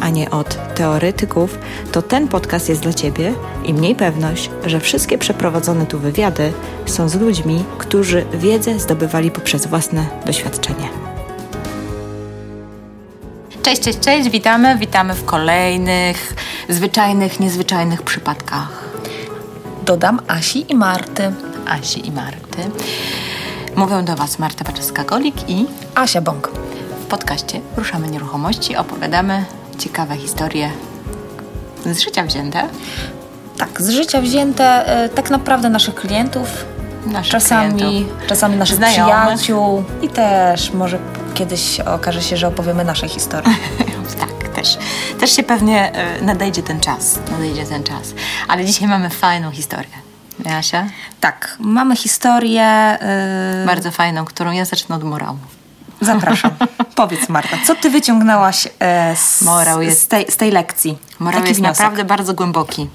a nie od teoretyków, to ten podcast jest dla Ciebie i mniej pewność, że wszystkie przeprowadzone tu wywiady są z ludźmi, którzy wiedzę zdobywali poprzez własne doświadczenie. Cześć, cześć, cześć, witamy, witamy w kolejnych zwyczajnych, niezwyczajnych przypadkach. Dodam Asi i Marty. Asi i Marty. Mówią do Was Marta Baczewska-Golik i Asia Bąk. W podcaście Ruszamy Nieruchomości opowiadamy ciekawe historie z życia wzięte. Tak, z życia wzięte e, tak naprawdę naszych klientów, naszych czasami, klientów, czasami naszych znajomych. przyjaciół i też może kiedyś okaże się, że opowiemy nasze historie. tak, też, też się pewnie e, nadejdzie ten czas, nadejdzie ten czas. Ale dzisiaj mamy fajną historię. Jasia? tak, mamy historię. Yy, Bardzo fajną, którą ja zacznę od morału. Zapraszam. Powiedz Marta, co ty wyciągnęłaś e, z, Morał jest- z, tej, z tej lekcji? Morał Taki jest wniosek. naprawdę bardzo głęboki.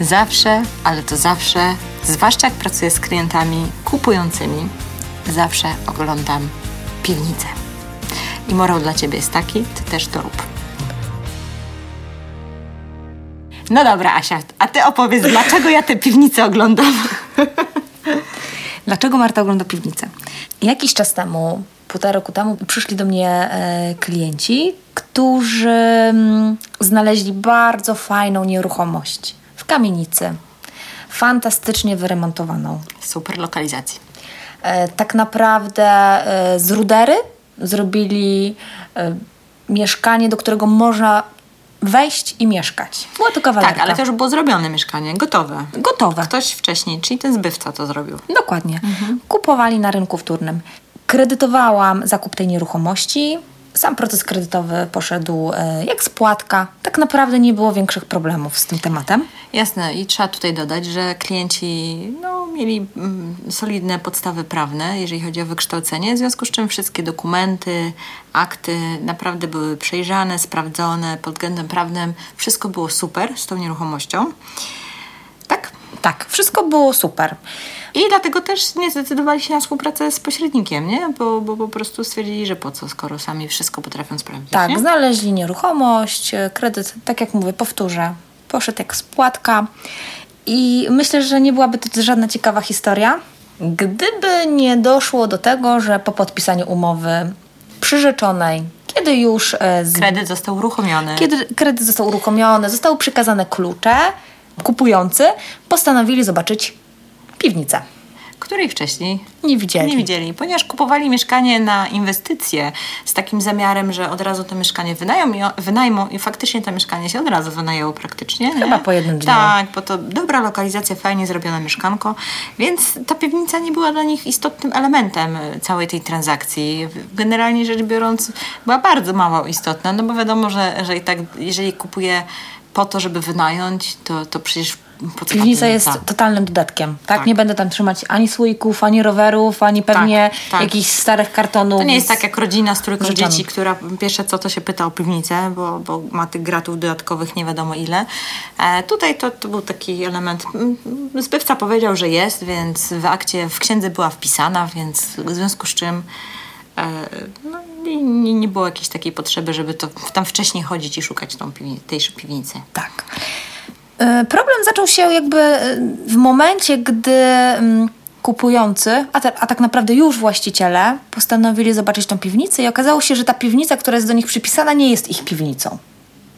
Zawsze, ale to zawsze, zwłaszcza jak pracuję z klientami kupującymi, zawsze oglądam piwnicę. I morał dla Ciebie jest taki, Ty też to rób. No dobra, Asia, a Ty opowiedz, dlaczego ja tę piwnicę oglądam? Dlaczego Marta ogląda piwnicę? Jakiś czas temu, półtora roku temu, przyszli do mnie e, klienci, którzy mm, znaleźli bardzo fajną nieruchomość w kamienicy. Fantastycznie wyremontowaną. Super lokalizacji. E, tak naprawdę e, z rudery zrobili mieszkanie, do którego można wejść i mieszkać. Była to kawalerka. Tak, ale to już było zrobione mieszkanie, gotowe. Gotowe. Ktoś wcześniej, czyli ten zbywca to zrobił. Dokładnie. Kupowali na rynku wtórnym. Kredytowałam zakup tej nieruchomości. Sam proces kredytowy poszedł e, jak spłatka. Tak naprawdę nie było większych problemów z tym tematem. Jasne, i trzeba tutaj dodać, że klienci no, mieli mm, solidne podstawy prawne, jeżeli chodzi o wykształcenie, w związku z czym wszystkie dokumenty, akty naprawdę były przejrzane, sprawdzone pod względem prawnym. Wszystko było super z tą nieruchomością. Tak? Wszystko było super. I dlatego też nie zdecydowali się na współpracę z pośrednikiem, nie? Bo, bo po prostu stwierdzili, że po co, skoro sami wszystko potrafią sprawdzić. Tak, nie? znaleźli nieruchomość, e, kredyt, tak jak mówię, powtórzę, poszedł jak spłatka. I myślę, że nie byłaby to żadna ciekawa historia, gdyby nie doszło do tego, że po podpisaniu umowy przyrzeczonej, kiedy już e, z Kredyt został uruchomiony. Kiedy kredyt został uruchomiony, zostały przekazane klucze, kupujący postanowili zobaczyć piwnicę. Której wcześniej Nie widzieli. Nie widzieli, ponieważ kupowali mieszkanie na inwestycje z takim zamiarem, że od razu to mieszkanie wynają i, wynajmą i faktycznie to mieszkanie się od razu wynajęło praktycznie. nie? Chyba po jednym dniu. Tak, bo to dobra lokalizacja, fajnie zrobione mieszkanko, więc ta piwnica nie była dla nich istotnym elementem całej tej transakcji. Generalnie rzecz biorąc była bardzo mało istotna, no bo wiadomo, że, że i tak jeżeli kupuje po to, żeby wynająć, to, to przecież Piwnica jest totalnym dodatkiem, tak? Tak. Nie będę tam trzymać ani słoików, ani rowerów, ani pewnie Tak, tak. jakichś starych kartonów. To nie jest tak jak rodzina z trójką rzeczami. dzieci, która pierwsze co to się pyta o piwnicę, bo, bo ma tych gratów dodatkowych nie wiadomo ile. E, tutaj to, to był taki element. mm, Zbywca powiedział, że jest, więc w akcie, w księdze była wpisana, więc w związku z czym e, no, nie, nie, było jakiejś takiej potrzeby, żeby to tam wcześniej chodzić i szukać tą piwni- tej piwnicy. Tak. E, Problem zaczął się jakby e, w momencie, gdy mm, kupujący, a, te, a tak naprawdę już właściciele, postanowili zobaczyć tą piwnicę i okazało się, że ta piwnica, która jest do nich przypisana, nie jest ich piwnicą.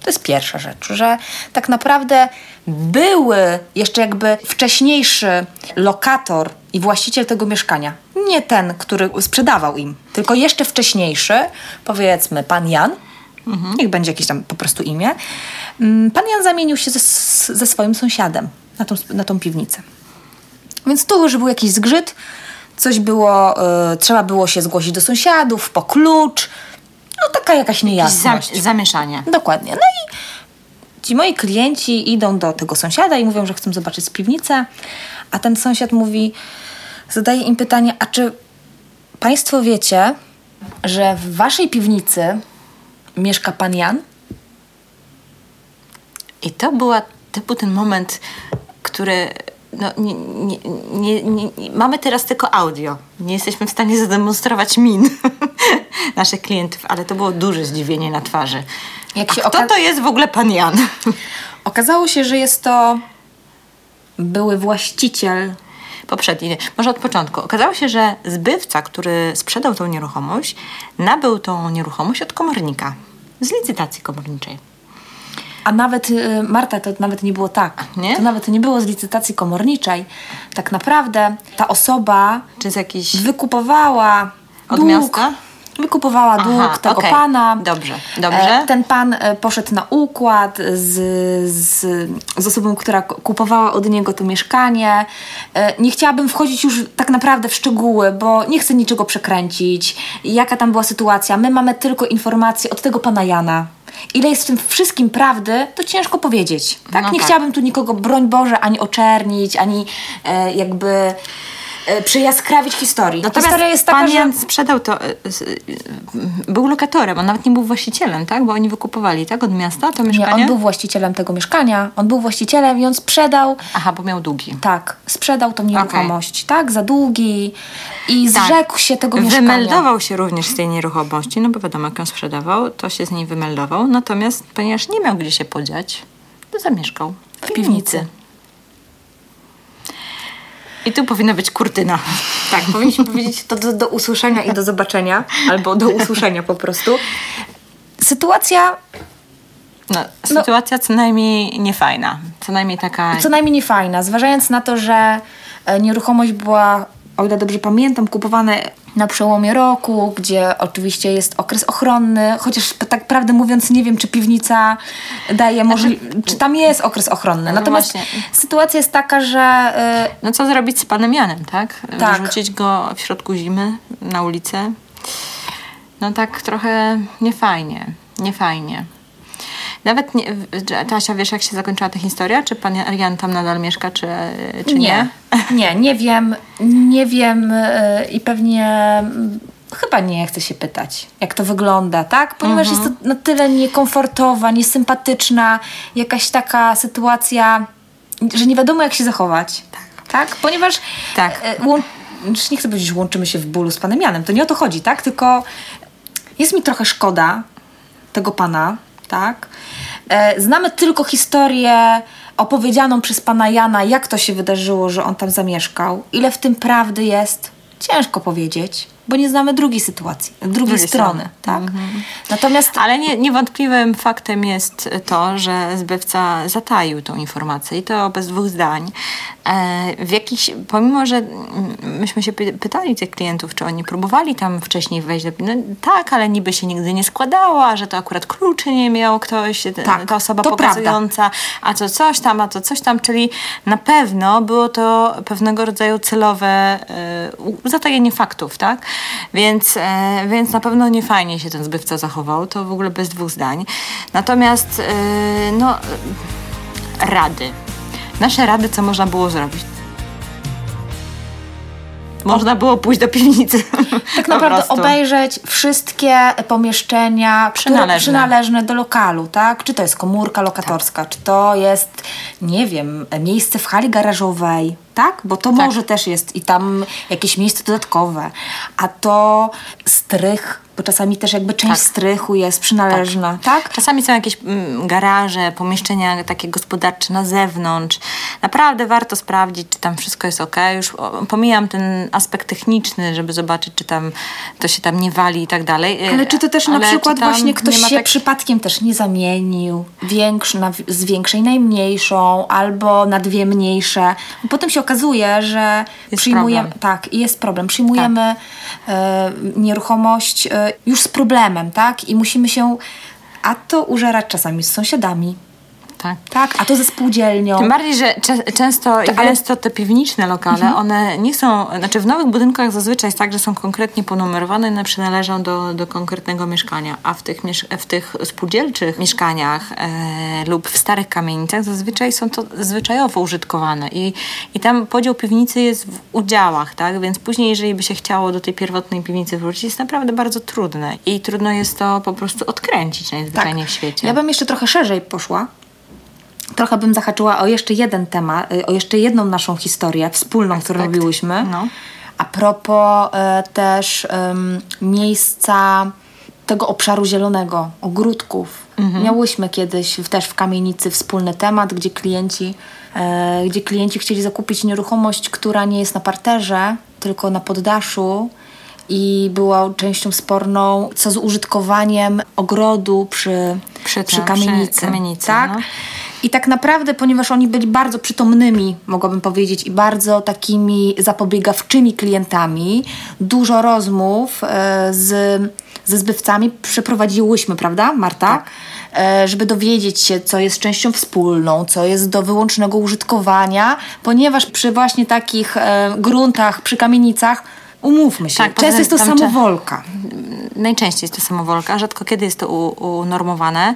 To jest pierwsza rzecz, że tak naprawdę były jeszcze jakby wcześniejszy lokator i właściciel tego mieszkania. Nie ten, który sprzedawał im, tylko jeszcze wcześniejszy, powiedzmy pan Jan, niech będzie jakieś tam po prostu imię. Mm, Pan Jan zamienił się ze, ze swoim sąsiadem na tą, na tą piwnicę. Więc tu już był jakiś zgrzyt, coś było, y, trzeba było się zgłosić do sąsiadów po klucz. No taka jakaś niejasność. zam- zamieszanie. Dokładnie. No i ci moi klienci idą do tego sąsiada i mówią, że chcą zobaczyć piwnicę, a ten sąsiad mówi: zadaje im pytanie, a czy Państwo wiecie, że w Waszej piwnicy mieszka Pan Jan? I to, była, był ten moment, który. No, nie, nie, nie, nie, mamy teraz tylko audio. Nie jesteśmy w stanie zademonstrować min naszych klientów, ale to było duże zdziwienie na twarzy. Jak się A kto to jest w ogóle pan Jan? Okazało się, że jest to były właściciel poprzedni, może od początku. Okazało się, że zbywca, który sprzedał tą nieruchomość, nabył tą nieruchomość od komornika z licytacji komorniczej. A nawet, y, Marta, to nawet nie było tak. Nie? To nawet nie było z licytacji komorniczej. Tak naprawdę ta osoba Czy z jakiś... wykupowała od dług, miasta? Wykupowała Aha, dług tego okay. pana. Dobrze, dobrze. E, ten pan e, poszedł na układ z, z, z osobą, która kupowała od niego to mieszkanie. E, nie chciałabym wchodzić już tak naprawdę w szczegóły, bo nie chcę niczego przekręcić. Jaka tam była sytuacja? My mamy tylko informacje od tego pana Jana. Ile jest w tym wszystkim prawdy, to ciężko powiedzieć. Tak? No nie tak. chciałabym tu nikogo, broń Boże, ani oczernić, ani e, jakby przyjaskrawić historii. Natomiast Historia jest taka, pan Jan że... sprzedał to, e, był lokatorem, on nawet nie był właścicielem, tak? Bo oni wykupowali, tak? Od miasta to mieszkanie? Nie, on był właścicielem tego mieszkania, on był właścicielem i on sprzedał... Aha, bo miał długi. Tak, sprzedał tą nieruchomość, okay. tak? Za długi i tak. zrzekł się tego mieszkania. Wymeldował się również z tej nieruchomości, no bo wiadomo, jak on sprzedawał, to się z niej wymeldował, natomiast ponieważ nie miał gdzie się podziać, to zamieszkał w, w piwnicy. piwnicy. I tu powinna być kurtyna. Tak, powinniśmy powiedzieć to do, do usłyszenia i do zobaczenia, albo do usłyszenia po prostu. Sytuacja no, no. sytuacja no, co najmniej niefajna. Co najmniej taka. Co najmniej niefajna. Zważając na to, że e, nieruchomość była, o ile dobrze pamiętam, kupowana na przełomie roku, gdzie oczywiście jest okres ochronny, chociaż tak prawdę mówiąc nie wiem, czy piwnica daje możliwość, znaczy, czy tam jest okres ochronny. No Natomiast właśnie. sytuacja jest taka, że... Yy, no co zrobić z panem Janem, tak? tak? Wrzucić go w środku zimy na ulicę. No tak trochę niefajnie, niefajnie. Nawet nie, Tasia, wiesz jak się zakończyła ta historia? Czy pan Jan tam nadal mieszka, czy, czy nie? Nie, nie, nie wiem. Nie wiem yy, i pewnie mm, chyba nie chcę się pytać, jak to wygląda, tak? Ponieważ jest to mhm. na tyle niekomfortowa, niesympatyczna, jakaś taka sytuacja, że nie wiadomo jak się zachować. Tak. tak? Ponieważ tak. E, łą- nie chcę powiedzieć, że łączymy się w bólu z panem Janem, to nie o to chodzi, tak? Tylko jest mi trochę szkoda tego pana, tak? E, znamy tylko historię opowiedzianą przez pana Jana, jak to się wydarzyło, że on tam zamieszkał. Ile w tym prawdy jest, ciężko powiedzieć bo nie znamy drugiej sytuacji, drugiej, drugiej strony. strony. Tak? Mhm. Natomiast... Ale nie, niewątpliwym faktem jest to, że zbywca zataił tą informację i to bez dwóch zdań. E, w jakiś, pomimo, że myśmy się pytali tych klientów, czy oni próbowali tam wcześniej wejść do... No, tak, ale niby się nigdy nie składała, że to akurat kluczy nie miał ktoś, tak, ta osoba pokazująca, prawda. a to coś tam, a to coś tam, czyli na pewno było to pewnego rodzaju celowe y, zatajenie faktów, tak? Więc, e, więc na pewno nie fajnie się ten zbywca zachował, to w ogóle bez dwóch zdań. Natomiast e, no, rady. Nasze rady, co można było zrobić? Można było pójść do piwnicy. Tak naprawdę obejrzeć wszystkie pomieszczenia przynależne. przynależne do lokalu, tak? Czy to jest komórka lokatorska, tak. czy to jest, nie wiem, miejsce w hali garażowej, tak? Bo to tak. może też jest i tam jakieś miejsce dodatkowe. A to strych bo czasami też jakby część tak. strychu jest przynależna, tak. tak? Czasami są jakieś mm, garaże, pomieszczenia takie gospodarcze na zewnątrz. Naprawdę warto sprawdzić, czy tam wszystko jest ok. Już pomijam ten aspekt techniczny, żeby zobaczyć, czy tam to się tam nie wali i tak dalej. Ale czy to też Ale na przykład właśnie ktoś się tak... przypadkiem też nie zamienił większy na, z większej na mniejszą albo na dwie mniejsze. Potem się okazuje, że jest przyjmujemy... Problem. Tak, jest problem. Przyjmujemy tak. e, nieruchomość e, już z problemem, tak? I musimy się a to użerać czasami z sąsiadami. Tak. Tak, a to ze spółdzielnią. Tym bardziej, że często i ale- gęsto te piwniczne lokale, one nie są, znaczy w nowych budynkach zazwyczaj jest tak, że są konkretnie ponumerowane i one przynależą do, do konkretnego mieszkania, a w tych, w tych spółdzielczych mieszkaniach e, lub w starych kamienicach zazwyczaj są to zwyczajowo użytkowane i, i tam podział piwnicy jest w udziałach, tak, więc później jeżeli by się chciało do tej pierwotnej piwnicy wrócić, jest naprawdę bardzo trudne i trudno jest to po prostu odkręcić najzwyczajniej w świecie. Tak. Ja bym jeszcze trochę szerzej poszła. Trochę bym zahaczyła o jeszcze jeden temat, y, o jeszcze jedną naszą historię wspólną, którą Aspekt. robiłyśmy. No. A propos e, też miejsca tego obszaru zielonego, ogródków. Mhm. Miałyśmy kiedyś też w kamienicy wspólny temat, gdzie klienci, e, gdzie klienci chcieli zakupić nieruchomość, która nie jest na parterze, tylko na poddaszu i była częścią sporną, co z użytkowaniem ogrodu przy, Przy przy tym, kamienicy. przy kamienicy, tak? no. I tak naprawdę, ponieważ oni byli bardzo przytomnymi, mogłabym powiedzieć, i bardzo takimi zapobiegawczymi klientami, dużo rozmów e, z, ze zbywcami przeprowadziłyśmy, prawda, Marta? Tak. E, żeby dowiedzieć się, co jest częścią wspólną, co jest do wyłącznego użytkowania, ponieważ przy właśnie takich e, gruntach, przy kamienicach, umówmy się, Tak, często jest to samowolka. Najczęściej jest to samowolka, rzadko kiedy jest to unormowane.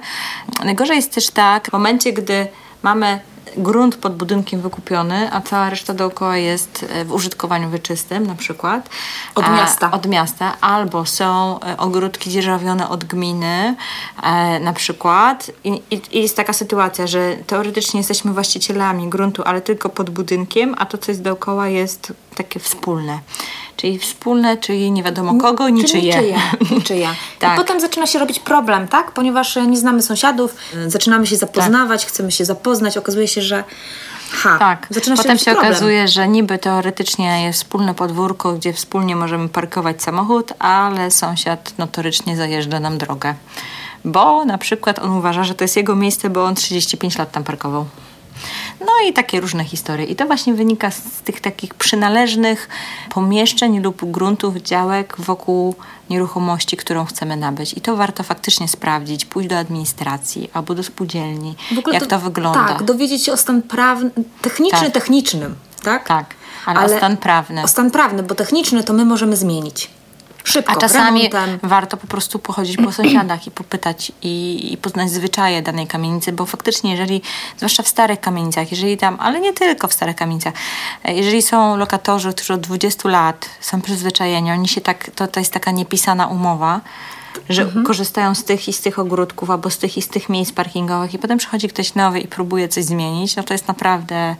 Najgorzej jest też tak, w momencie, gdy mamy grunt pod budynkiem wykupiony, a cała reszta dookoła jest e, w użytkowaniu wieczystym na przykład. Od miasta. Od miasta. Albo są e, ogródki dzierżawione od gminy e, na przykład. I, i, I jest taka sytuacja, że teoretycznie jesteśmy właścicielami gruntu, ale tylko pod budynkiem, a to, co jest dookoła jest takie wspólne. Czyli wspólne, czyli nie wiadomo kogo, niczyje. Czyli niczyje. niczyje. Tak. I potem zaczyna się robić problem, tak? Ponieważ e, nie znamy sąsiadów, e, zaczynamy się zapoznawać, chcemy się zapoznać, okazuje się, że ha, Tak, zaczyna się potem się problem. okazuje, że niby teoretycznie jest wspólne podwórko, gdzie wspólnie możemy parkować samochód, ale sąsiad notorycznie zajeżdża nam drogę. Bo na przykład on uważa, że to jest jego miejsce, bo on 35 lat tam parkował. No i takie różne historie. I to właśnie wynika z tych takich przynależnych pomieszczeń lub gruntów, działek wokół nieruchomości, którą chcemy nabyć. I to warto faktycznie sprawdzić, pójść do administracji albo do spółdzielni, jak to, wygląda. Tak, dowiedzieć się o stan prawny, techniczny Tak. technicznym, tak? Tak, ale o stan prawny. O stan prawny, bo techniczny to my możemy zmienić. Szybko, A czasami remontem. warto po prostu pochodzić po sąsiadach i popytać i, i poznać zwyczaje danej kamienicy, bo faktycznie jeżeli, zwłaszcza w starych kamienicach, jeżeli tam, ale nie tylko w starych kamienicach, e, jeżeli są lokatorzy, którzy od 20 lat są przyzwyczajeni, oni się tak, to, to jest taka niepisana umowa, że Mhm. korzystają z tych i z tych ogródków, albo z tych i z tych miejsc parkingowych i potem przychodzi ktoś nowy i próbuje coś zmienić, no to jest naprawdę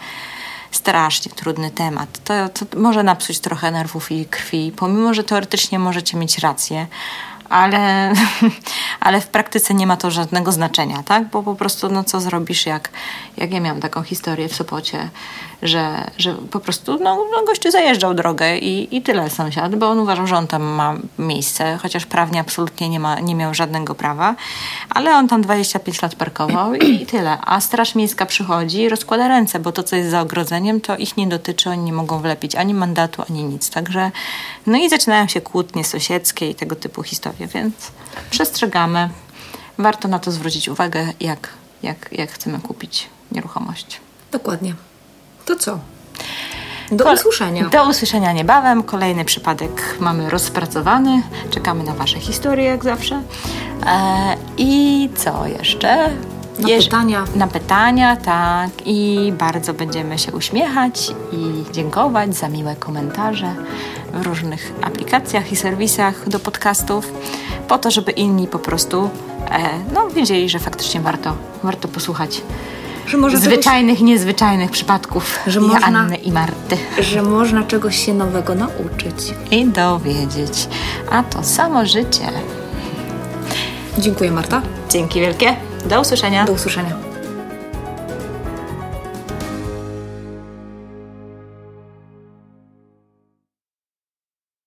strasznie trudny temat. To, to może napsuć trochę nerwów i krwi, pomimo, że teoretycznie możecie mieć rację, ale, ale w praktyce nie ma to żadnego znaczenia, tak? Bo po prostu, no co zrobisz, jak, jak ja miałam taką historię w Sopocie, że, że po prostu, no, no gościu zajeżdżał drogę i, i tyle sąsiad, bo on uważał, że on tam ma miejsce, chociaż prawnie absolutnie nie, ma, nie miał żadnego prawa, ale on tam 25 lat parkował i, i tyle. A Straż Miejska przychodzi i rozkłada ręce, bo to, co jest za ogrodzeniem, to ich nie dotyczy, oni nie mogą wlepić ani mandatu, ani nic. Także, no i zaczynają się kłótnie sąsiedzkie i tego typu historie, więc przestrzegamy. Warto na to zwrócić uwagę, jak, jak, jak chcemy kupić nieruchomość. Dokładnie. To co? Do usłyszenia. Do usłyszenia niebawem. Kolejny przypadek mamy rozpracowany. Czekamy na Wasze historie, jak zawsze. E, I co jeszcze? Na Jeż- pytania. Na pytania, tak. I bardzo będziemy się uśmiechać i dziękować za miłe komentarze w różnych aplikacjach i serwisach do podcastów, po to, żeby inni po prostu e, no, wiedzieli, że faktycznie warto, warto posłuchać Że może czegoś, zwyczajnych, niezwyczajnych przypadków Że można- Anny i Marty że można czegoś się nowego nauczyć. i dowiedzieć. A to samo życie. Dziękuję Marta. Dzięki wielkie. Do usłyszenia. Do usłyszenia.